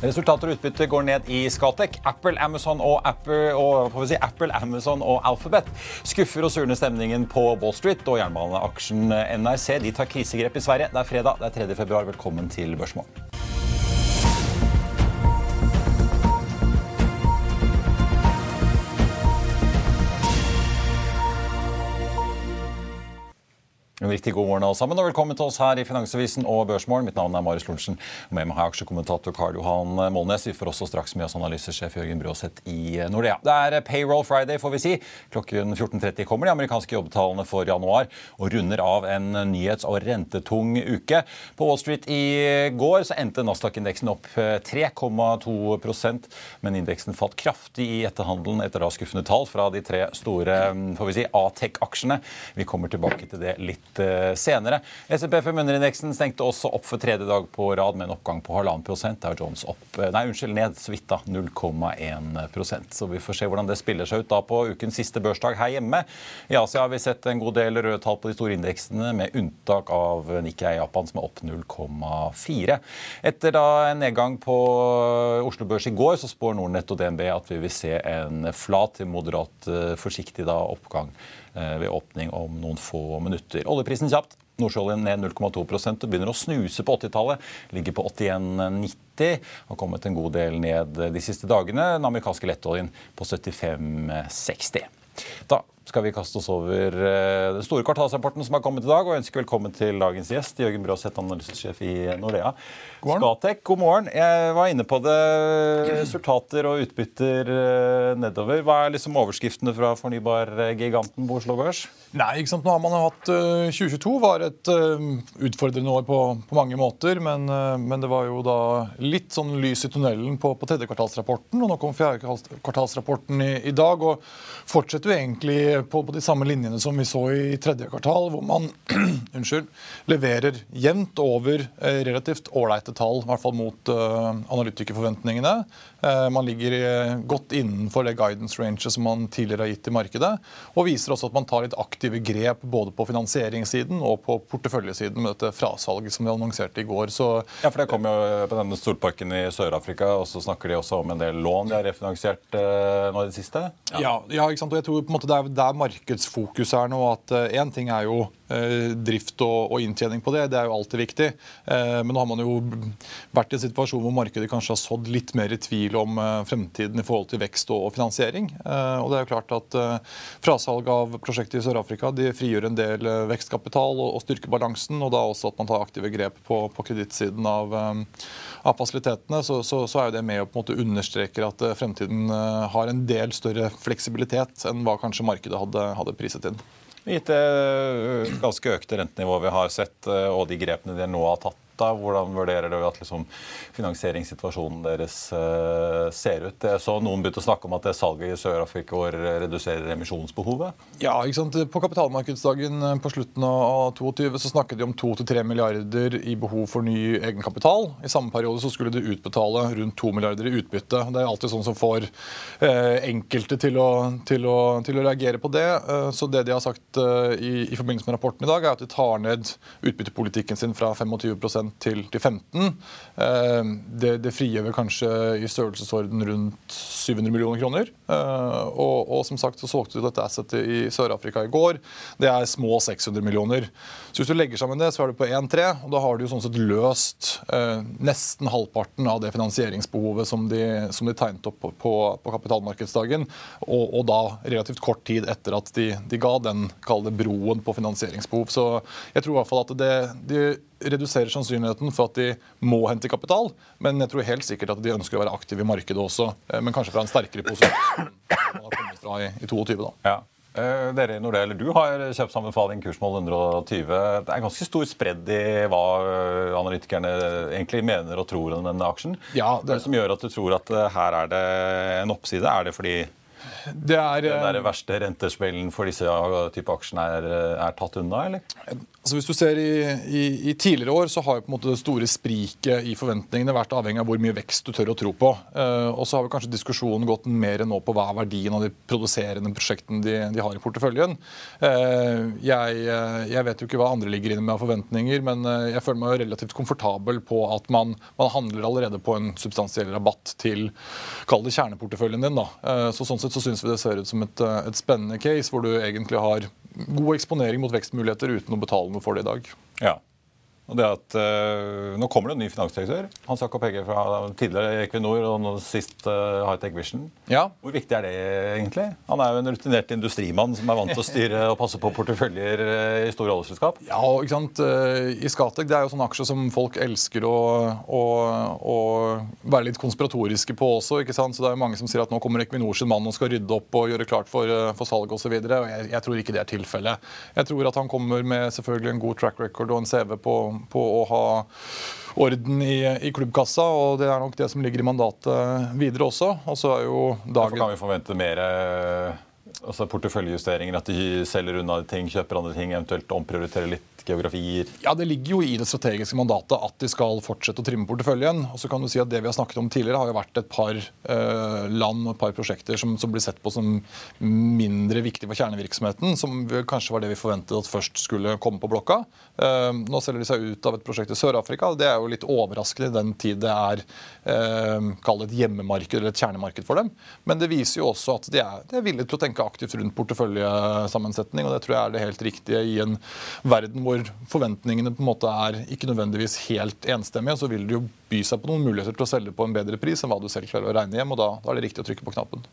Resultater og utbytte går ned i Skatec. Apple, Amazon og, Apple, og, si, Apple, Amazon og Alphabet skuffer og surner stemningen på Wall Street. Og jernbaneaksjen NRC de tar krisegrep i Sverige. Det er fredag, det er 3. februar. Velkommen til Børsmorgen. En riktig god morgen alle sammen, og velkommen til oss her i Finansavisen og Børsmorgen. Mitt navn er Marius Lorentzen, med meg har jeg aksjekommentator Karl Johan Målnes. Vi får også straks med oss analysesjef Jørgen Bråseth i Nordea. Det er payroll friday, får vi si. Klokken 14.30 kommer de amerikanske jobbtallene for januar, og runder av en nyhets- og rentetung uke. På Wall Street i går så endte Nasdaq-indeksen opp 3,2% men indeksen falt kraftig i etterhandelen etter da skuffende tall fra de tre store får vi si, Atec-aksjene. Vi kommer tilbake til det litt Eh, senere. SMP 500-indeksen stengte også opp for tredje dag på rad med en oppgang på halvannen prosent. Dow Jones opp, eh, nei, unnskyld, ned så vidt da, 0,1 Så vi får se hvordan det spiller seg ut da på ukens siste børsdag her hjemme. I Asia har vi sett en god del røde tall på de store indeksene, med unntak av Nikkei Japan, som er opp 0,4. Etter da en nedgang på Oslo Børs i går, så spår Nordnett og DNB at vi vil se en flat til moderat eh, forsiktig da oppgang ved åpning om noen få minutter. Oljeprisen kjapt. Nordsjøoljen ned 0,2% og begynner å snuse på 80-tallet. Ligger på 81,90. Har kommet en god del ned de siste dagene. Den amerikanske lettoljen på 75,60. Da skal vi kaste oss over den store kvartalsrapporten som har kommet i dag, og ønsker velkommen til dagens gjest, Jørgen Bråseth, analysesjef i Nordea. God Skatek, god morgen. Jeg var inne på det. Resultater og utbytter nedover. Hva er liksom overskriftene fra fornybargiganten på Oslo Børs? Nei, ikke sant? Nå har man hatt 2022 var et utfordrende år på, på mange måter. Men, men, det var jo da litt sånn lys i tunnelen på, på tredje kvartalsrapporten. Og nå kom fjerde kvartalsrapporten i, i dag. Og fortsetter jo egentlig på, på, de samme linjene som vi så i tredje kvartal, hvor man unnskyld, leverer jevnt over relativt ålreite tall, i hvert fall mot uh, analytikerforventningene. Uh, man ligger uh, godt innenfor det guidance ranget som man tidligere har gitt i markedet. Og viser også at man tar litt aktive grep både på finansieringssiden og på porteføljesiden med dette frasalget som de annonserte i går. Så, ja, for Det kom jo på denne storparken i Sør-Afrika, og så snakker de også om en del lån de har refinansiert nå i det siste? Ja, ja, ja ikke sant? og jeg tror på en måte det er der markedsfokus er nå. at Én ting er jo drift og, og, inntjening på det, det er jo alltid viktig. Men nå har man jo vært i en situasjon hvor markedet kanskje har sådd litt mer i tvil om fremtiden i forhold til vekst og finansiering. Og det er jo klart at Frasalg av prosjektet i Sør-Afrika de frigjør en del vekstkapital og styrker balansen, og da også at man tar aktive grep på, på kredittsiden av, av, fasilitetene, så, så, så, er jo det med å på en måte understreker at fremtiden har en del større fleksibilitet enn hva kanskje markedet hadde, hadde priset inn. Gitt det ganske økte rentenivået vi har sett, og de grepene de nå har tatt, hvordan vurderer du at liksom, finansieringssituasjonen deres uh, ser ut? Jeg så noen begynte å snakke om at det salget i Sør-Afrika reduserer emisjonsbehovet? Ja, ikke sant? På kapitalmarkedsdagen på slutten av 2022 så snakket de om 2-3 milliarder i behov for ny egenkapital. I samme periode så skulle de utbetale rundt 2 milliarder i utbytte. Det er alltid sånn som får uh, enkelte til å, til, å, til å, reagere på det. Så det de har sagt i, i forbindelse med rapporten i dag, er at de tar ned utbyttepolitikken sin fra 25 til, til 15. Det, det frigjør kanskje i størrelsesorden rundt 700 millioner kroner. Eh, og, og, som sagt så solgte du dette assetet i Sør-Afrika i går. Det er små 600 millioner. Så hvis du legger sammen det, så er du på 1,3, og da har du jo sånn sett løst eh, nesten halvparten av det finansieringsbehovet som de, som de tegnet opp på, på, på kapitalmarkedsdagen, og, og, da relativt kort tid etter at de, de ga den kalde broen på finansieringsbehov. Så jeg tror i hvert fall at det, de reduserer sannsynligheten for at de må hente kapital, men jeg tror helt sikkert at de ønsker å være aktive i markedet også, eh, men kanskje fra en sterkere posisjon man har kommet fra i, i 22. da. Ja. Uh, dere i Nordea, Du har kjøpt sammenfaling kursmål 120. Det er ganske stor spredd i hva uh, analytikerne egentlig mener og tror om denne aksjen. Ja, det... det som gjør at du tror at uh, her er det en oppside? Er det fordi det er, den der verste rentesmellen for disse type aksjene er, er tatt unna, eller? Altså hvis du ser i, i, i, Tidligere år så har jo på en måte det store spriket i forventningene vært avhengig av hvor mye vekst du tør å tro på. Uh, og så har vi kanskje diskusjonen gått mer nå på hva er verdien av de produserende prosjektene de, de har i porteføljen. Uh, jeg, uh, jeg, vet jo ikke hva andre ligger inne med av forventninger, men jeg føler meg jo relativt komfortabel på at man, man handler allerede på en substansiell rabatt til kall det kjerneporteføljen din. da. så Sånn sett så syns vi det ser ut som et, et spennende case, hvor du egentlig har god eksponering mot vekstmuligheter uten å betale noe for det i dag. Ja. Og det at uh, Nå kommer det en ny finansdirektør. Hans Jakob Hegge fra tidligere Equinor og nå sist uh, Hightech Vision. Ja. Hvor viktig er det egentlig? Han er jo en rutinert industrimann som er vant til å styre og passe på porteføljer uh, i store oljeselskap. Ja, ikke sant. I Skatec det er jo sånne aksjer som folk elsker å, å, å, være litt konspiratoriske på også. ikke sant? Så det er jo mange som sier at nå kommer Equinor sin mann og skal rydde opp og gjøre klart for, for salg osv. Jeg, jeg tror ikke det er tilfellet. Jeg tror at han kommer med selvfølgelig en god track record og en CV på på å ha orden i, i, klubbkassa, og det er nok det som ligger i mandatet videre også. Og så er jo dagen... Derfor kan vi forvente mer eh, altså porteføljejusteringer, at de selger unna ting, kjøper andre ting, eventuelt omprioriterer litt geografier? Ja, Det ligger jo i det strategiske mandatet at de skal fortsette å trimme porteføljen. Og så kan du si at Det vi har snakket om tidligere, har jo vært et par eh, land og et par prosjekter som, som, blir sett på som mindre viktig for kjernevirksomheten, som kanskje var det vi forventet at først skulle komme på blokka. Eh, nå selger de seg ut av et prosjekt i Sør-Afrika. Det er jo litt overraskende i den tid det er eh, kall et hjemmemarked eller et kjernemarked for dem. Men det viser jo også at de er, de er villige til å tenke aktivt rundt porteføljesammensetning, og det tror jeg er det helt riktige i en verden hvor forventningene på en måte er ikke nødvendigvis helt enstemmige, så vil det jo by seg på noen muligheter til å selge på en bedre pris enn hva du selv klarer å regne hjem. og da, da er det riktig å trykke på knappen.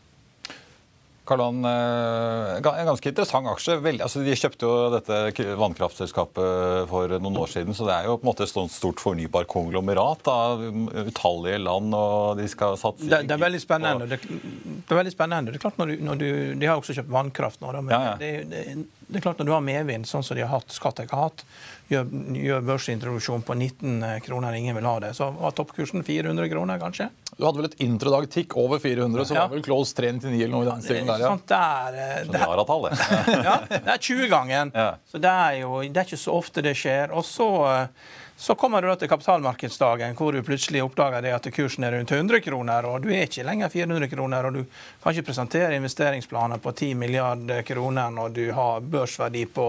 Karlan, eh, en ganske interessant aksje. Altså, de kjøpte jo dette vannkraftselskapet for noen år siden, så det er jo på en måte et stort fornybar konglomerat av utallige land. og De skal satse det, det, er veldig spennende. Det, det, er veldig spennende. Det er klart når du, når du, De har også kjøpt vannkraft nå. Da, men ja, ja. Det, det, er klart Når du har medvind, sånn som de har hatt, Skattek har hatt, gjør, gjør børsintroduksjon på 19 kroner, ingen vil ha det, så var toppkursen 400 kroner, kanskje? Du hadde vel et introdag tikk over 400, så ja. var vel close 399 eller noe i den stilen der, ja. Sånt der, er, det, er, ja, det er 20-gangen. Ja. Så det er jo det er ikke så ofte det skjer. Og så eh, så kommer du til kapitalmarkedsdagen hvor du plutselig oppdager det at kursen er rundt 100 kroner, og du er ikke lenger 400 kroner, og du kan ikke presentere investeringsplaner på 10 milliarder kroner når du har børsverdi på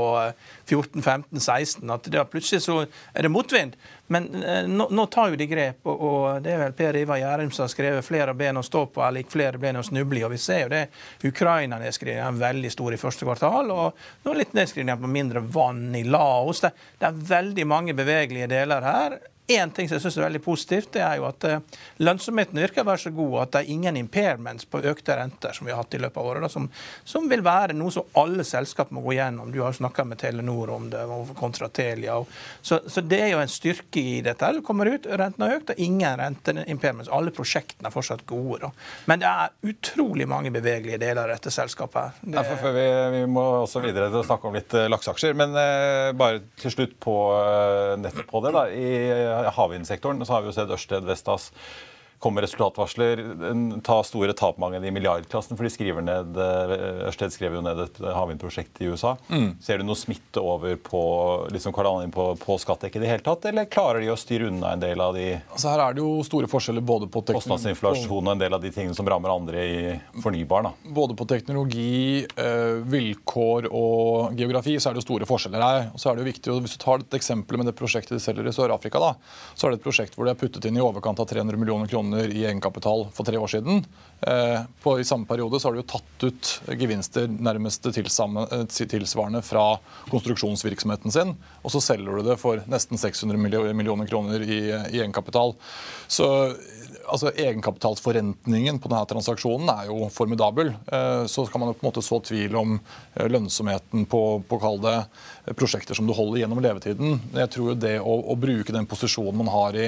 14-15-16. Eh, at det Plutselig så er det motvind. Men eh, nå, nå, tar jo de grep, og, og det er vel Per Ivar Gjærum som har skrevet 'Flere ben å stå på er lik flere ben å snuble i'. Og vi ser jo det. Ukraina-nedskrivningen er veldig stor i første kvartal, og nå litt nedskrivninger på mindre vann i Laos. Det, det er veldig mange bevegelige deler her. Én ting som jeg synes er veldig positivt, det er jo at uh, lønnsomheten virker å være så god at det er ingen impairments på økte renter som vi har hatt i løpet av året, da, som, som, vil være noe som alle selskap må gå gjennom. Du har jo snakka med Telenor om det, kontra Telia. Og, så, så, det er jo en styrke i dette. Det kommer ut, renten har økt, og ingen renteimpairments. Alle prosjektene er fortsatt gode. Da. Men det er utrolig mange bevegelige deler av dette selskapet. Det... Ja, vi, vi, må også videre til å snakke om litt uh, lakseaksjer, men eh, bare til slutt på nettet nettopp på det. da, i havvindsektoren så har vi jo sett Ørsted, Vestas kommer resultatvarsler, ta store tap i milliardklassen, for de skriver ned eh, Ørsted skrev jo ned et havvindprosjekt i USA. Mm. Ser du noe smitte over på, liksom på, på Skattek i det hele tatt, eller klarer de å styre unna en del av de altså Her er det jo store forskjeller både på kostnadsinflasjon og en del av de tingene som rammer andre i fornybar. da. Både på teknologi, eh, vilkår og geografi så er det jo store forskjeller her. Og så er det jo viktig, Hvis du tar et eksempel med det prosjektet de selger i Sør-Afrika, da, så er det et prosjekt hvor de har puttet inn i overkant av 300 millioner kroner kroner i egenkapital for tre år siden. Eh, på, I samme periode så har du jo tatt ut gevinster nærmest eh, tilsvarende fra konstruksjonsvirksomheten sin, og så selger du det for nesten 600 millioner kroner i, i egenkapital. Så altså Egenkapitalsforrentningen på denne transaksjonen er jo formidabel. Eh, så kan man jo på en måte så tvil om lønnsomheten på, på det, prosjekter som du holder gjennom levetiden. Jeg tror jo det å, å, bruke den posisjonen man har i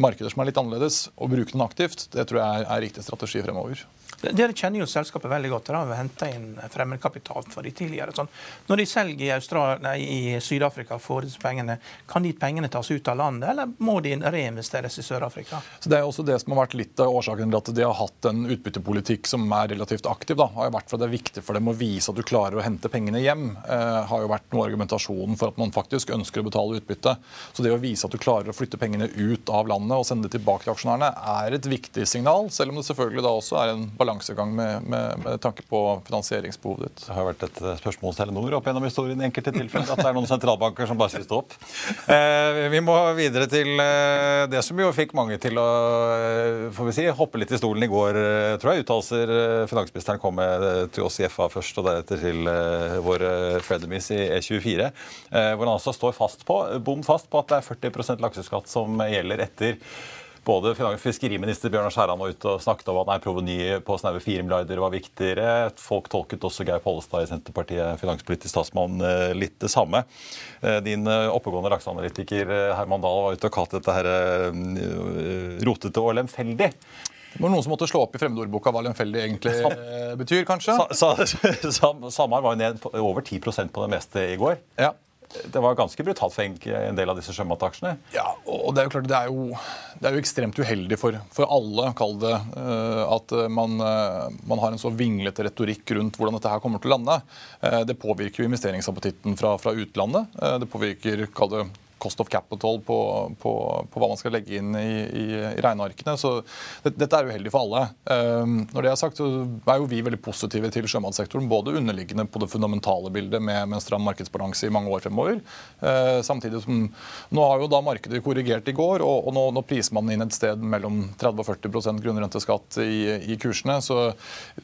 markeder som er litt annerledes, og bruke den aktivt, det tror jeg er, riktig strategi fremover. Dere kjenner jo selskapet veldig godt. Dere har henta inn fremmedkapital for de tidligere. Sånn. Når de selger i, nei, i Syd-Afrika får disse pengene, kan de pengene tas ut av landet, eller må de reinvesteres i Sør-Afrika? Det er også det som har vært litt av årsaken til at de har hatt en utbyttepolitikk som er relativt aktiv. Da. har jo vært for Det er viktig for dem å vise at du klarer å hente pengene hjem. Eh, har jo vært noe argumentasjonen for at man faktisk ønsker å betale utbytte. Så det å vise at du klarer å flytte pengene ut av landet og sende det tilbake til aksjonærene, er et viktig signal, selv om det selvfølgelig da også er en balansegang med, med, med, tanke på finansieringsbehovet ditt. Det har vært et eh, spørsmål hos Telenor opp gjennom historien i enkelte tilfeller at det er noen sentralbanker som bare sier stopp. Eh, vi må videre til eh, det som jo fikk mange til å eh, får vi si, hoppe litt i stolen i går, eh, tror jeg. Uttalelser eh, finansministeren kom med til oss i FA først, og deretter til våre frenemies i E24. hvor han altså står fast på, bom fast på at det er 40% lakseskatt som gjelder etter både fiskeriminister Bjørnar Skjæran var ute og snakket om at nei, proveny på snaue 4 milliarder var viktigere. Folk tolket også Geir Pollestad i Senterpartiet, finanspolitisk statsmann, eh, litt det samme. Eh, din eh, oppegående lakseanalytiker Herman Dahl var ute og kalte dette her rotete og lemfeldig. Det var noen som måtte slå opp i fremmedordboka hva lemfeldig egentlig Sam betyr, kanskje? Sa, sa, Samar var ned over 10% på det meste i går. Ja det var ganske brutalt for en del av disse sjømataksjene. Ja, og det er jo klart det er jo, det er jo ekstremt uheldig for, for alle, kall det, eh, at man, eh, man, har en så vinglete retorikk rundt hvordan dette her kommer til å lande. Eh, det påvirker jo investeringsappetitten fra, fra utlandet. Det påvirker kall det, cost of capital på, på, på, hva man skal legge inn i, i, i regnearkene. Så det, dette er uheldig for alle. Um, når det er sagt, så er jo vi veldig positive til sjømatsektoren. Både underliggende på det fundamentale bildet med, med en stram markedsbalanse i mange år fremover. Uh, samtidig som Nå har jo da markedet korrigert i går, og, og nå, nå, priser man inn et sted mellom 30 og 40% grunnrenteskatt i, i kursene. Så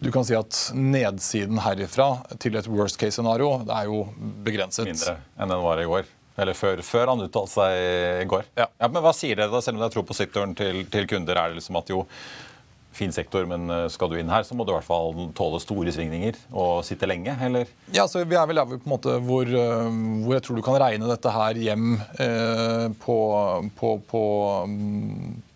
du kan si at nedsiden herifra til et worst case scenario, det er jo begrenset. Mindre enn den var i går. Eller før, før han uttalte seg i går. Ja. ja. Men hva sier dere da, selv om dere tror på sektoren til, til, kunder? Er det liksom at jo, fin sektor, men eh, skal du inn her, så må du i hvert fall tåle store svingninger og sitte lenge, eller? Ja, så Vi er vel der på en måte hvor, eh, hvor, jeg tror du kan regne dette her hjem eh, på, på, på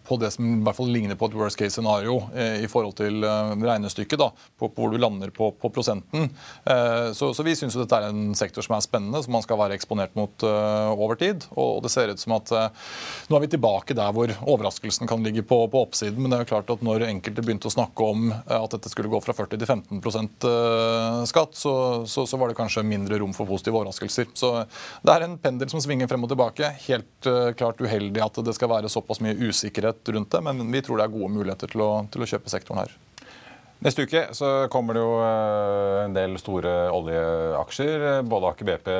på det som i hvert fall ligner på et worst case scenario eh, i forhold til eh, regnestykket, da, på, på, hvor du lander på, på prosenten. Eh, så, så, vi syns dette er en sektor som er spennende, som man skal være eksponert mot over tid. Og, det ser ut som at nå er vi tilbake der hvor overraskelsen kan ligge på, på, oppsiden. Men det er jo klart at når enkelte begynte å snakke om at dette skulle gå fra 40 til 15 skatt, så, så, så, var det kanskje mindre rom for positive overraskelser. Så det er en pendel som svinger frem og tilbake. Helt klart uheldig at det skal være såpass mye usikkerhet rundt det, men vi tror det er gode muligheter til å, til å kjøpe sektoren her. Neste uke så kommer det jo eh, en del store oljeaksjer. Både Aker BP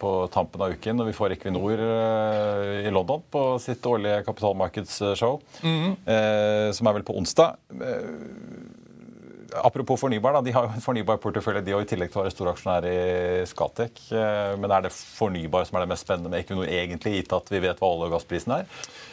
på tampen av uken, og vi får Equinor eh, i London på sitt årlige kapitalmarkedsshow, mm som er vel på onsdag. Apropos fornybar, da, de har jo en fornybar portefølje de og i tillegg til å være storaksjonær i Skatec. Men er det fornybar som er det mest spennende med Equinor, egentlig, gitt at vi vet hva olje- og gassprisen er?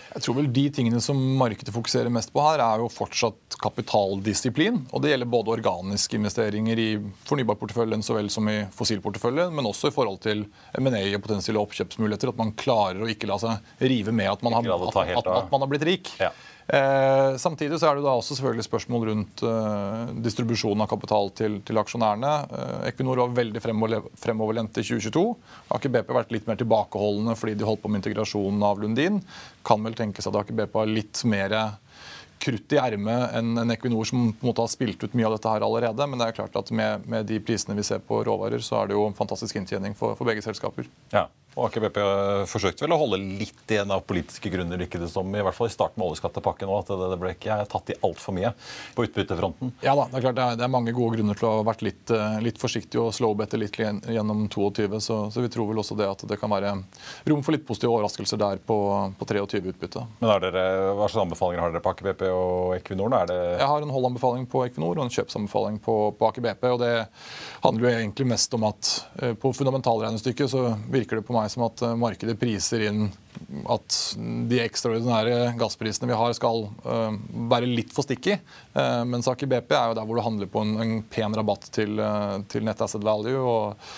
Jeg tror vel De tingene som markedet fokuserer mest på her, er jo fortsatt kapitaldisiplin. og Det gjelder både organiske investeringer i fornybarporteføljen så vel som i fossilporteføljen, men også i forhold til M&A og potensielle oppkjøpsmuligheter. At man klarer å ikke la seg rive med at man har, at, at, at man har blitt rik. Ja. Eh, samtidig så er det da også selvfølgelig spørsmål rundt eh, distribusjonen av kapital til, til aksjonærene. Eh, Equinor var veldig fremoverlent i 2022. Aker BP har vært litt mer tilbakeholdne fordi de holdt på med integrasjonen av Lundin. Kan vel tenkes at Aker BP har litt mer krutt i ermet enn en Equinor som på en måte har spilt ut mye av dette her allerede. Men det er klart at med, med de prisene vi ser på råvarer, så er det jo en fantastisk inntjening for, for begge selskaper. Ja. Og Aker BP forsøkte vel å holde litt igjen av politiske grunner, ikke det som, i hvert fall i starten med oljeskattepakken òg, at det, ble ikke tatt i altfor mye på utbyttefronten? Ja da, det er klart det er, det er, mange gode grunner til å ha vært litt, eh, litt forsiktig og slowbette litt gjennom 22, så, så, vi tror vel også det at det kan være rom for litt positive overraskelser der på, på 23 utbytte. Men er dere, Hva slags anbefalinger har dere på Aker BP og Equinor? Det Jeg har en holdanbefaling på Equinor og en kjøpsanbefaling på, på Aker BP. og Det handler jo egentlig mest om at eh, på fundamentalregnestykket så virker det på meg som at eh, markedet priser inn at de ekstraordinære gassprisene vi har, skal uh, være litt for sticky. Uh, mens Aker BP er jo der hvor du handler på en, en pen rabatt til, uh, til net asset value. og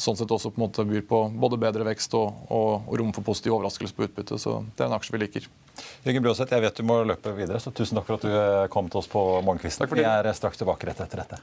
sånn sett også på en måte byr på både bedre vekst og, og, og rom for positiv overraskelse på utbytte. Så det er en aksje vi liker. Jørgen Bråseth, jeg vet du må løpe videre, så tusen takk for at du kom til oss på Morgenkvisten. Vi er straks tilbake rett etter dette.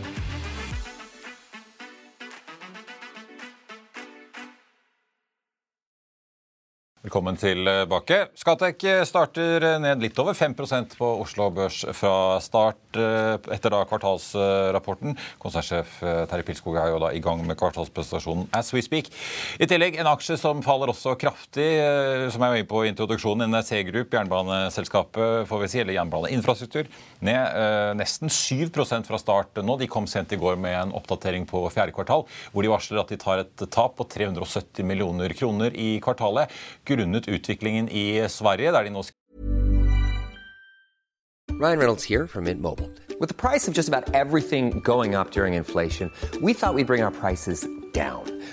Velkommen tilbake. Skatek starter ned litt over 5% på Oslo Børs fra start eh, etter da kvartalsrapporten. Konsernsjef eh, Terje Pilskog er jo da i gang med kvartalspresentasjonen as we speak. I tillegg en aksje som faller også kraftig, eh, som jeg var inne på i introduksjonen, NRC Group, jernbaneselskapet, får vi si, eller jernbaneinfrastruktur, ned nesten 7% fra start nå. De kom sent i går med en oppdatering på fjerde kvartal, hvor de varsler at de tar et tap på 370 millioner kroner i kvartalet grunnet utviklingen i Sverige, der de nå Ryan Reynolds here from Mint Mobile. With the price of just about everything going up during inflation, we thought we'd bring our prices down.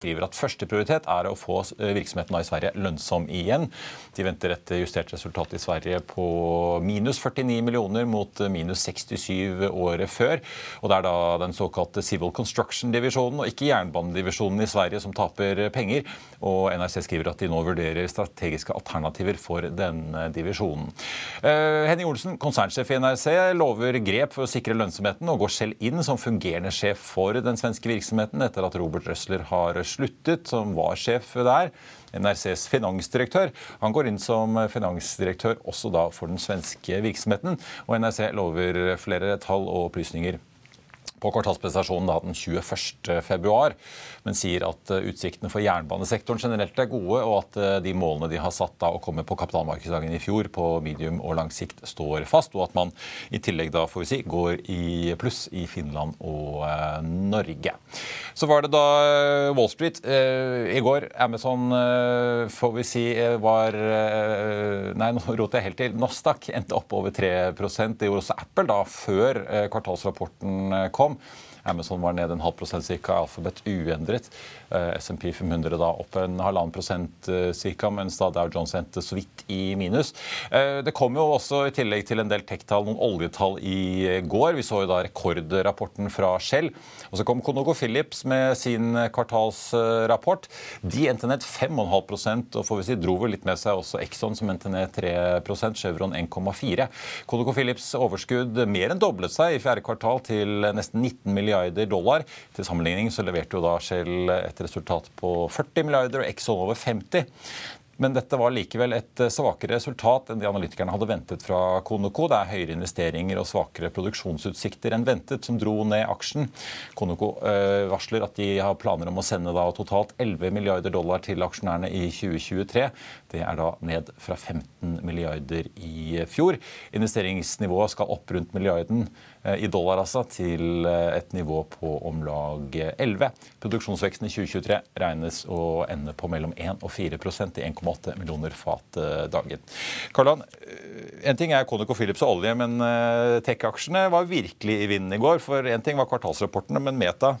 skriver at førsteprioritet er å få eh, virksomheten i Sverige lønnsom igjen. De venter et justert resultat i Sverige på minus 49 millioner mot minus 67 året før. Og Det er da den såkalte Civil Construction-divisjonen og ikke jernbanedivisjonen i Sverige som taper penger. Og NRC skriver at de nå vurderer strategiske alternativer for denne divisjonen. Uh, Henning Olsen, konsernsjef i NRC, lover grep for å sikre lønnsomheten og går selv inn som fungerende sjef for den svenske virksomheten etter at Robert Røsler har sluttet, som var sjef der. NRCs finansdirektør. Han går inn som finansdirektør også da for den svenske virksomheten. Og NRC lover flere tall og opplysninger på kvartalspresentasjonen da, den 21.2, men sier at eh, utsiktene for jernbanesektoren generelt er gode, og at eh, de målene de har satt da å komme på kapitalmarkedsdagen i fjor på medium og lang sikt står fast, og at man i tillegg da får vi si, går i pluss i Finland og eh, Norge. Så var det da eh, Wall Street eh, i går. Amazon eh, får vi si var Nei, nå roter jeg helt til. Nostak endte opp over 3 Det gjorde også Apple da før kvartalsrapporten kom kom. Amazon var ned en halv prosent ca. Alphabet uendret. Eh, SMP 500 da opp en halvannen prosent ca., mens da Dow Jones endte så vidt i minus. Det kom jo også i tillegg til en del tech-tall noen oljetall i går. Vi så jo da rekordrapporten fra Shell. Og så kom Conoco Phillips med sin kvartalsrapport. De endte ned 5,5% og får vi si, dro vel litt med seg også Exxon, som endte ned 3% Chevron 1,4 Conoco Phillips overskudd mer enn doblet seg i fjerde kvartal til nesten 19 milliarder dollar. Til sammenligning så leverte jo da Shell et resultat på 40 milliarder og Exxon over 50. Men dette var likevel et eh, svakere resultat enn de analytikerne hadde ventet fra Konoko. Det er høyere investeringer og svakere produksjonsutsikter enn ventet som dro ned aksjen. Konoco øh, varsler at de har planer om å sende totalt 11 milliarder dollar til aksjonærene i 2023. Det er da ned fra 15 milliarder i fjor. Investeringsnivået skal opp rundt milliarden Eh, i dollar altså, til eh, et nivå på om lag 11. Produksjonsveksten i 2023 regnes å ende på mellom 1 og 4% i 1,8 millioner fat eh, dagen. Karlan, en ting er Conoco Philips og olje, men tech-aksjene var virkelig i vinden i går. For en ting var kvartalsrapportene, men Meta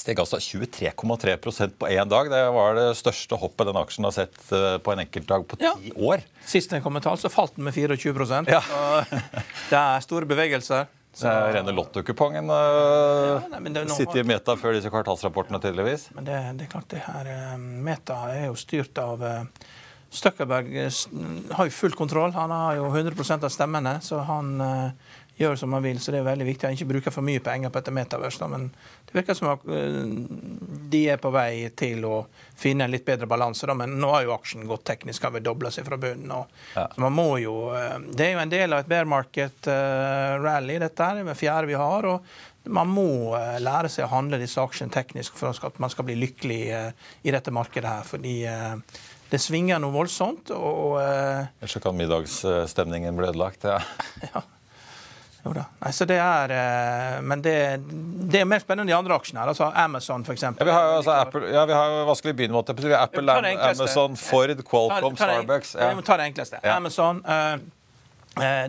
steg altså 23,3% på én dag. Det var det største hoppet den aksjen har sett på en enkeltdag på ti ja. år. Sist den kom med tall, så falt den med 24% ja. Det er store bevegelser. Så... Det rene lottokupongen uh, ja, noe... sitter i Meta før disse kvartalsrapportene, tydeligvis. Men det, det, er klart, det her Meta er jo styrt av Støkkerberg har jo full kontroll. Han har jo 100% av stemmene, så han gjør som han vil. Så det er veldig viktig at han ikke bruker for mye penger på dette Metaverse. Men det virker som at eh, de er på vei til å finne en litt bedre balanse. Men nå har jo aksjen gått teknisk, har vel dobla seg fra bunnen. Ja. Så man må jo, eh, det er jo en del av et bear market-rally, eh, dette her, det fjerde vi har. og man må lære seg å handle disse aksjene teknisk for at man skal bli lykkelig i dette markedet her. fordi det svinger noe voldsomt. og... Ellers så kan middagsstemningen bli ødelagt. ja. ja. Jo da. Nei, så det er, eh, men det, det er mer spennende enn de andre aksjene. her, altså Amazon f.eks. Ja, vi har jo altså Apple, ja, vi har, hva skal vi begynne med? Apple, Amazon, Ford, Qualcomm, Starbucks. Ja. Vi må ta det enkleste. Amazon. Uh,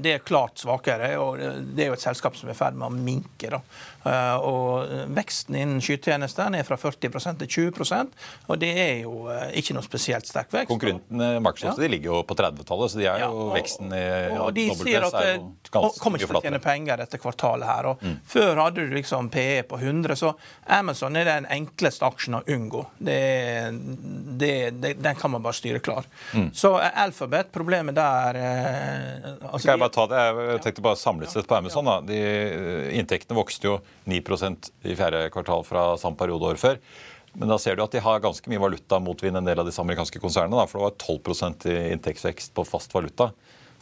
det er klart svakere, og det er jo et selskap som er i ferd med å minke. Da. Eh, og Veksten innen skytjenester er fra 40% til 20% og det er jo eh, ikke noe spesielt sterk vekst. Konkurrentene ja. de ligger jo på 30-tallet, så de er jo ja, og, veksten i og de sier at det kommer ikke til å tjene penger dette kvartalet her. og mm. Før hadde du liksom PE på 100, så Amazon er den enkleste aksjen å unngå. Det, det, det, den kan man bare styre klar. Mm. Så Alphabet, problemet der Altså, Skal jeg bare ta det? Jeg tenkte bare samlet sett på Amazon. Da. De, eh, inntektene vokste jo 9% i fjerde kvartal fra samme periode året før. Men da ser du at de har ganske mye valuta motvind en del av disse amerikanske konsernene. Da, for det var 12% i inntektsvekst på fast valuta.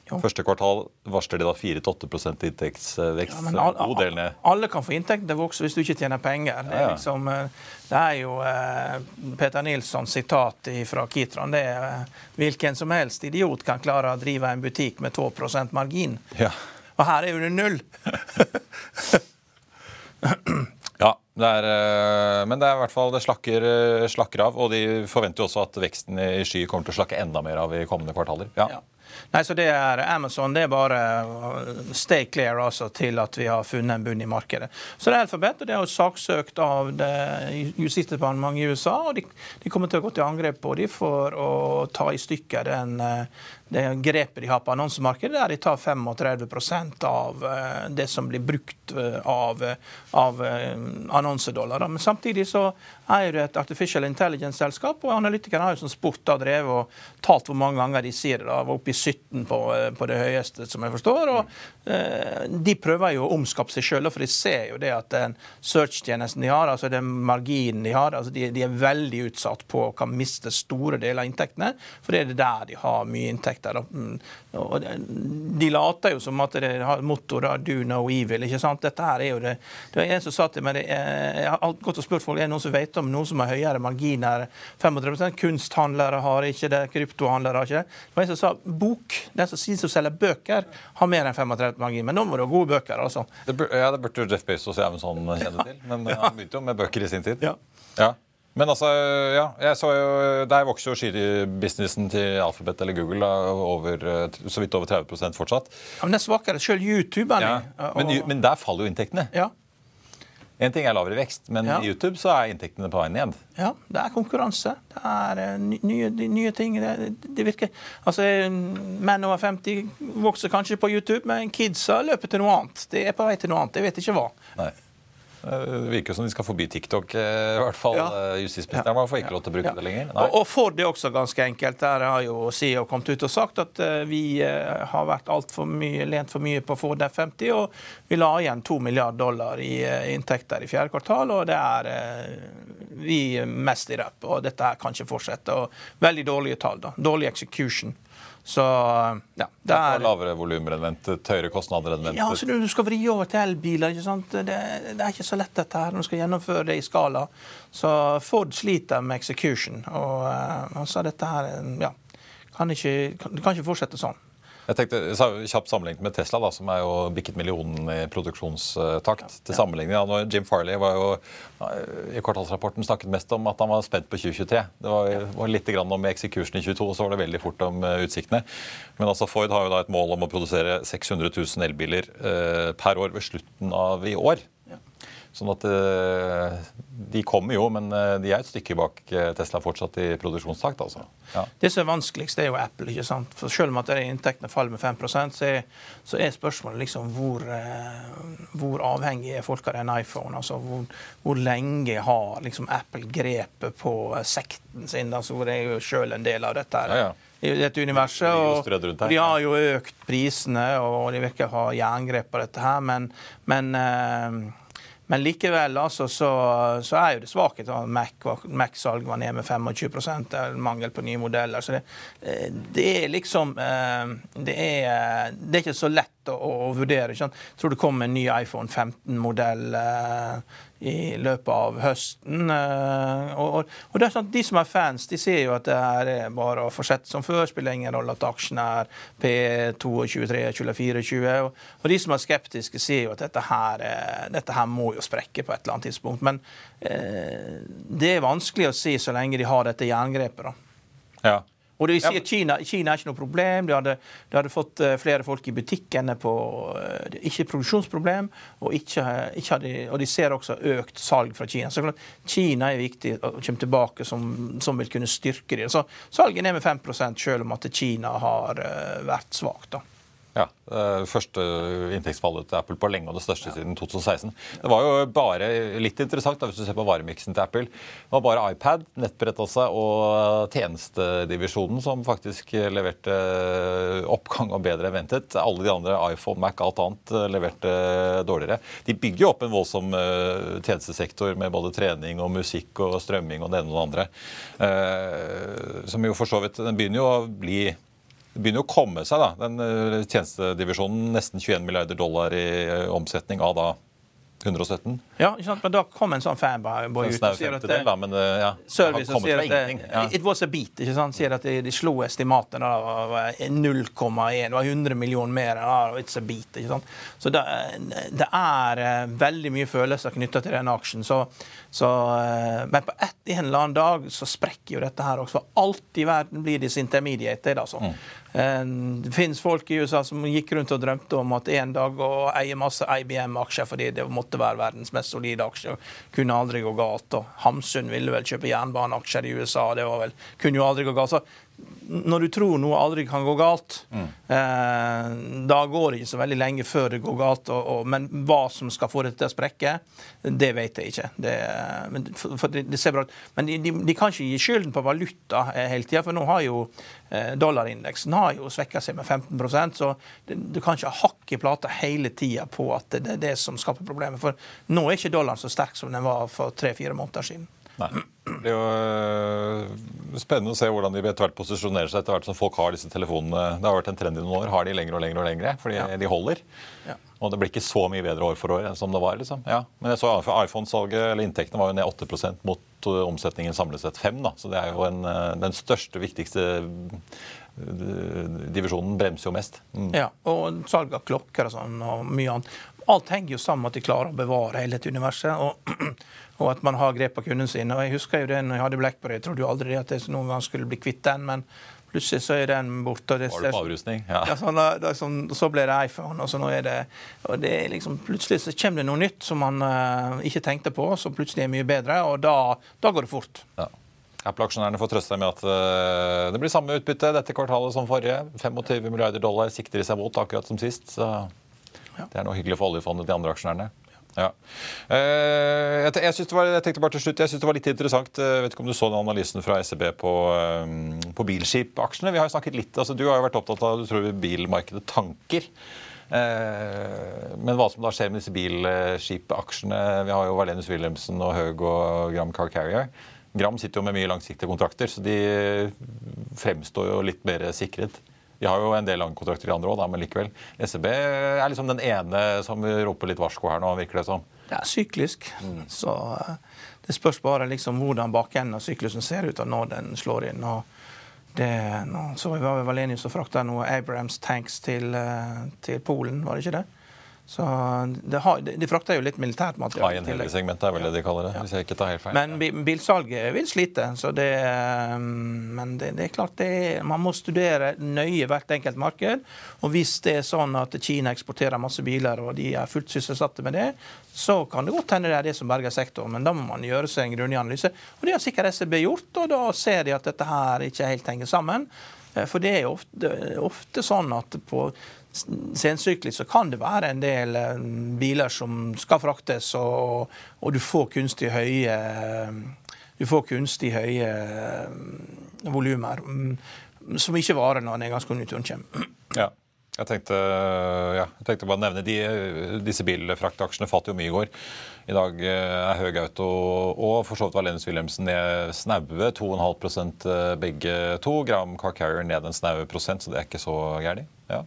Jo. Første kvartal varsler de da 4-8 inntektsvekst. Ja, alle, alle kan få inntekt det vokser hvis du ikke tjener penger. Det er, liksom, eh, det er jo eh, Peter Nilssons sitat fra Kitron. Det er eh, hvilken som helst idiot kan klare å drive en butikk med 2% margin. Ja. Og her er jo det null! ja, det er, men det er i hvert fall det slakker, slakker av. Og de forventer jo også at veksten i sky kommer til å slakke enda mer av i kommende kvartaler. Ja. ja. Nei, så det er Amazon det er bare stay clear altså, til at vi har funnet en bunn i markedet. Så det er alfabet, og det er jo saksøkt av Justisdepartementet i USA. og de, de, kommer til å gå til angrep på dem for å ta i stykker den det grepet de har på annonsemarkedet, der de tar 35% av eh, det som blir brukt eh, av, av annonsedollar. Men samtidig så er det et artificial intelligence-selskap, og analytikerne har jo som sport da drevet og talt hvor mange ganger de sier det. da, var oppe i 17 på, på, det høyeste, som jeg forstår. og eh, De prøver jo å omskape seg sjøl, for de ser jo det at den search-tjenesten de har, altså den marginen de har, altså de, de, er veldig utsatt på å kan miste store deler av inntektene, for det er det der de har mye inntekt prosjekter. Mm. Og de later jo som at det har mottoet 'do no evil'. ikke sant? Dette her er jo det Det var en som sa til meg Jeg har gått og spurt folk er det noen som vet om noen som har høyere marginer 35% Kunsthandlere har ikke det, kryptohandlere har ikke det. Det var en som sa bok, den som som selger bøker, har mer enn 35 margin. Men nå må du ha gode bøker, altså. Det bør, ja, det burde Jeff Bezos og Amazon kjenne til. Men han begynte jo med bøker i sin tid. Ja. ja. Men altså, ja, jeg så jo, Der vokser jo skytebusinessen til Alphabet eller Google da, over, eh, så vidt over 30% fortsatt. Ja, men det er svakere. Selv YouTube. Ja, men, men, der faller jo inntektene. Ja. En ting er lavere vekst, men Ja. i YouTube så er inntektene på vei ned. Ja, det er konkurranse. Det er eh, nye, nye ting. Det, det virker Altså, eh, Menn over 50 vokser kanskje på YouTube, men kidsa løper til noe annet. Det er på vei til noe annet. Jeg vet ikke hva. Nei. Eh, Det virker som de skal forby TikTok, eh, i hvert fall. Ja. Eh, Justisministeren ja. får ikke lov til å bruke Ja. det lenger. Nei. Og, for Ford er også ganske enkelt. Der har jo CEO kommet ut og sagt at vi har vært altfor mye, lent for mye på Ford F50, og vi la igjen to milliarder dollar i inntekter i fjerde kvartal, og det er vi mest i røp. Og dette her kan ikke fortsette. Og veldig dårlige tall. da. Dårlig execution. Så ja. Det er er lavere volumer enn ventet, høyere kostnader enn ventet. ja, altså du skal vri over til elbiler. ikke sant? Det, det er ikke så lett dette her når du skal gjennomføre det i skala. Så Ford sliter med execution. Og uh, han sa dette her eh, ja, kan ikke, kan, det kan ikke fortsette sånn. Jeg tenkte, sa- Kjapt sammenlignet med Tesla, da, som er jo bikket millionen i produksjonstakt. til sammenligning. Ja, når Jim Farley var jo eh, i kvartalsrapporten snakket mest om at han var spent på 2023. Det var, var litt grann om execution i 22, og så var det veldig fort om eh, utsiktene. Men altså Ford har jo da et mål om å produsere 600 000 elbiler eh, per år ved slutten av i år. Sånn at eh, De kommer jo, men eh, de er et stykke bak eh, Tesla fortsatt i produksjonstakt. altså. Ja. Det som er vanskeligst, er jo Apple. ikke sant? For Selv om at inntektene faller med 5% så er, så er spørsmålet liksom hvor, hvor avhengig er folk av en iPhone? altså Hvor, hvor lenge har liksom Apple grepet på sekten sin? altså hvor er jo selv en del av dette. her. Ja, ja. I dette universet. Er Og de har jo økt prisene, og de virker å ha jerngrep på dette her, men, men men likevel altså, så, så er jo det svakhet. Mac, var- Mac-salg var ned med 25 det er mangel på nye modeller. Så det, eh, det er liksom eh, det er, det er ikke så lett å, å vurdere. Ikke? Jeg tror det kommer en ny iPhone 15-modell i løpet av høsten. eh, Og, og, og det er sånn at De som er fans, de ser jo at det her er bare å fortsette som før. Spiller ingen rolle at aksjene er P22, 23, 24. Og, og de som er skeptiske, ser jo at dette her, eh, dette her må jo sprekke på et eller annet tidspunkt. Men eh, det er vanskelig å si så lenge de har dette jerngrepet. da. Ja. Og det vil si at Kina, Kina er ikke noe problem. De hadde, de hadde fått eh, flere folk i butikkene på eh, det Ikke produksjonsproblem, og, ikke, ikke hadde, og de ser også økt salg fra Kina. Så klart, Kina er viktig og kommer tilbake som, som vil kunne styrke dem. Så salget er ned med 5 selv om at Kina har eh, vært svakt. da. Ja, eh, Første inntektsfallet til Apple på lenge, og det største siden 2016. Det var jo bare litt interessant da, hvis du ser på varemiksen til Apple. Det var bare iPad, nettbrett også, og tjenestedivisjonen som faktisk leverte oppgang og bedre enn ventet. Alle de andre, iPhone, Mac, alt annet, leverte dårligere. De bygger jo opp en voldsom eh, tjenestesektor med både trening og musikk og strømming og det ene og det andre. Eh, Som jo for så vidt Den begynner jo å bli det begynner å komme seg, da. Den eh, tjenestedivisjonen. Nesten 21 milliarder dollar i eh, omsetning av da 117. Ja, ikke sant? Men da kom en sånn fanboy ut og sier at femtedel, da, men eh, ja. det Service og sier at det. Ja. It was a beat. ikke sant? Sier at de, de slo estimatene. av var 0,1. Det var 100 millioner mer. Da, it's a beat. ikke sant? Så det, det er eh, veldig mye følelser knytta til den aksjen. Så, så, eh, men på et, en eller annen dag så sprekker jo dette her også. For alt i verden blir disintermediated. altså. Eh, Det finnes folk i USA som gikk rundt og drømte om at en dag å eie masse IBM-aksjer fordi det måtte være verdens mest solide aksjer. Kunne aldri gå galt. Og Hamsun ville vel kjøpe jernbaneaksjer i USA. Det vel, kunne jo aldri gå galt. Så når du tror noe aldri kan gå galt, eh, da går det ikke så veldig lenge før det går galt. Og, og, men hva som skal få det til å sprekke, det vet jeg ikke. Det, men, for, for det, det ser bra ut. Men de, de, de kan ikke gi skylden på valuta eh, hele tida, for nå har jo eh, dollarindeksen har jo svekka seg med 15% så det, du kan ikke ha hakk i plata hele tida på at det, det er det som skaper problemet. For nå er ikke dollaren så sterk som den var for tre-fire måneder siden. Nei. Det blir jo øh, spennende å se hvordan de etter hvert posisjonerer seg etter hvert som folk har disse telefonene. Det har vært en trend i noen år. Har de lenger og lenger og lenger, fordi de holder. Ja. Og det blir ikke så mye bedre år for år enn som det var. liksom. Ja. Men jeg så iPhone-salget, eller inntektene var jo ned 8% mot øh, omsetningen samlet sett 5 da. Så det er jo en, øh, den største, viktigste divisjonen bremser jo mest. Mm. Ja, og salg av klokker og sånn, og mye annet. Alt henger jo sammen med at de klarer å bevare hele dette universet, og, og at man har grep på kunden sin. Og Jeg husker jo det når jeg hadde BlackBerry, jeg trodde jo aldri at jeg noen gang skulle bli kvitt den, men, Plutselig så er den borte. Det, Var det på avrustning? Ja. ja så, da, så, så, ble det iPhone, og så nå er det, og det er liksom, Plutselig så kommer det noe nytt som man uh, ikke tenkte på, som plutselig er mye bedre, og da, da går det fort. Ja. Apple-aksjonærene får trøste seg med at uh, det blir samme utbytte dette kvartalet som forrige. 25 milliarder dollar sikter de seg mot, akkurat som sist. Så det er noe hyggelig for oljefondet, de andre aksjonærene. Ja. Uh, jeg, det var, jeg, tenkte bare til slutt, jeg synes det var litt interessant. Jeg eh, vet ikke om du så den analysen fra SEB på, um, på bilskipaksjene. Vi har jo snakket litt, altså Du har jo vært opptatt av du tror bilmarkedet tanker. Men hva som da skjer med disse bilskipaksjene Vi har jo Valenius Wilhelmsen og Høg og Gram Car Carrier. Gram sitter jo med mye langsiktige kontrakter, så de fremstår jo litt mer sikret. De har jo en del langkontrakter i andre òg, men likevel. SEB er liksom den ene som roper litt varsko her nå, virker det som. Det er syklisk. Mm. Så eh, det spørs bare liksom hvordan bakenden av syklusen ser ut og når den slår inn. og det, nå, så var Valenius og frakta noe Abrams tanks til, eh, til Polen, var det ikke det? Så det har, de, frakter jo litt militært materiale. High-end-segment er vel det de kaller det. Ja. hvis jeg ikke tar helt feil. Men bilsalget vil slite. så det, um, Men det, det er klart det er, man må studere nøye hvert enkelt marked. Og hvis det er sånn at Kina eksporterer masse biler, og de er fullt sysselsatte med det, så kan det godt hende det er det som berger sektoren. Men da må man gjøre seg en grundig analyse. Og det har sikkert SEB gjort, og da ser de at dette her ikke helt henger sammen. Eh, for det er ofte, ofte sånn at på sensyklisk så kan det være en del eh, biler som skal fraktes, og, og du får kunstig høye du får kunstig høye eh, volumer mm, som ikke varer når nedgangskonjunkturen kommer. Ja. Jeg tenkte, ja, jeg tenkte bare å nevne de, Disse bilfraktaksjene falt jo mye i går. I dag er Høg Auto og for så vidt Valenius Wilhelmsen ned snaue 2,5% begge to. Gram Car Carrier ned en snaue prosent, så det er ikke så gærent. Ja.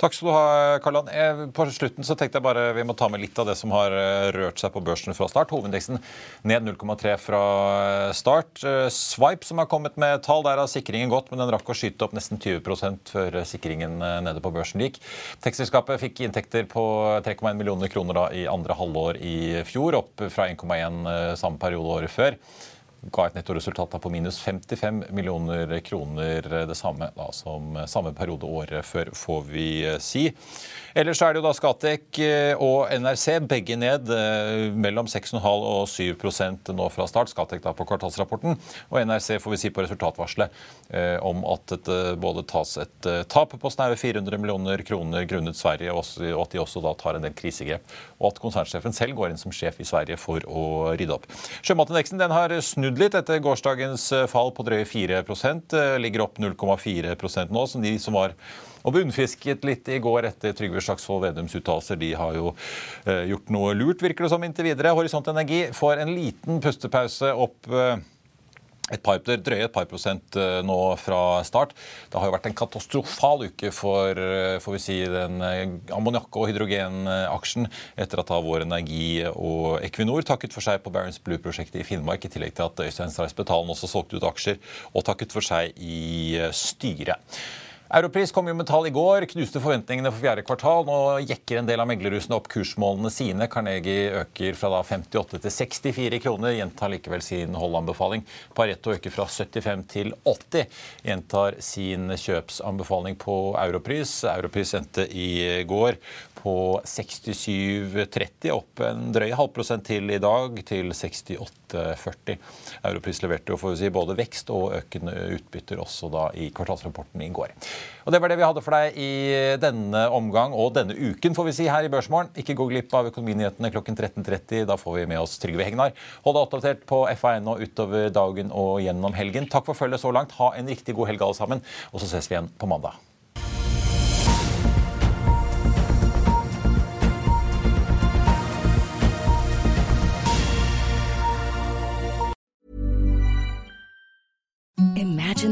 Takk skal du ha, Karlan. Eh, på slutten så tenkte jeg bare vi må ta med litt av det som har eh, rørt seg på børsen fra start. Hovedindeksen ned 0,3 fra eh, start. Swipe som har kommet med tall, der har sikringen gått, men den rakk å skyte opp nesten 20% før sikringen nede på børsen gikk. Tekstselskapet fikk inntekter på 3,1 millioner kroner da i andre halvår i fjor, opp fra 1,1 samme periode året før ga et nettoresultat på minus 55 millioner kroner. Det samme da, som samme periode året før, får vi si. Ellers er det jo da Skatek eh, og NRC begge ned eh, mellom 6,5 og 7% nå fra start. Skatek da på kvartalsrapporten, og NRC får vi si på resultatvarselet eh, om at det både tas et tap på snaue 400 millioner kroner grunnet Sverige, og at de også da tar en del krisegrep. Og at konsernsjefen selv går inn som sjef i Sverige for å rydde opp. Sjømatindeksen den har snudd litt etter gårsdagens fall på drøye 4 Ligger opp 0,4% nå, som de som var og bunnfisket litt i går etter Trygve Slagsvold Vedums uttalelser. De har jo eh, gjort noe lurt, virker det som, inntil videre. Horisont Energi får en liten pustepause opp eh, et par, drøye et par prosent eh, nå fra start. Det har jo vært en katastrofal uke for eh, får vi si, den eh, ammoniakk- og hydrogenaksjen etter at Vår Energi og Equinor takket for seg på Barents Blue-prosjektet i Finnmark, i tillegg til at Øystein Stray Spetalen også solgte ut aksjer og takket for seg i styret. Europris kom jo med tall i går, knuste forventningene for fjerde kvartal. Nå jekker en del av meglerhusene opp kursmålene sine. Carnegie øker fra da 58 til 64 kroner, gjentar likevel sin holdanbefaling. Pareto øker fra 75 til 80, gjentar sin kjøpsanbefaling på Europris. Europris endte i går på 67,30, opp en drøy halvprosent til i dag, til 68,40. Europris leverte jo si både vekst og økende utbytter også da i kvartalsrapporten i går. Og Det var det vi hadde for deg i denne omgang og denne uken får vi si her i Børsmorgen. Ikke gå glipp av Økonominyhetene klokken 13.30. Da får vi med oss Trygve Hegnar. Hold deg oppdatert på FA1 og utover dagen og gjennom helgen. Takk for følget så langt. Ha en riktig god helg alle sammen, og så ses vi igjen på mandag.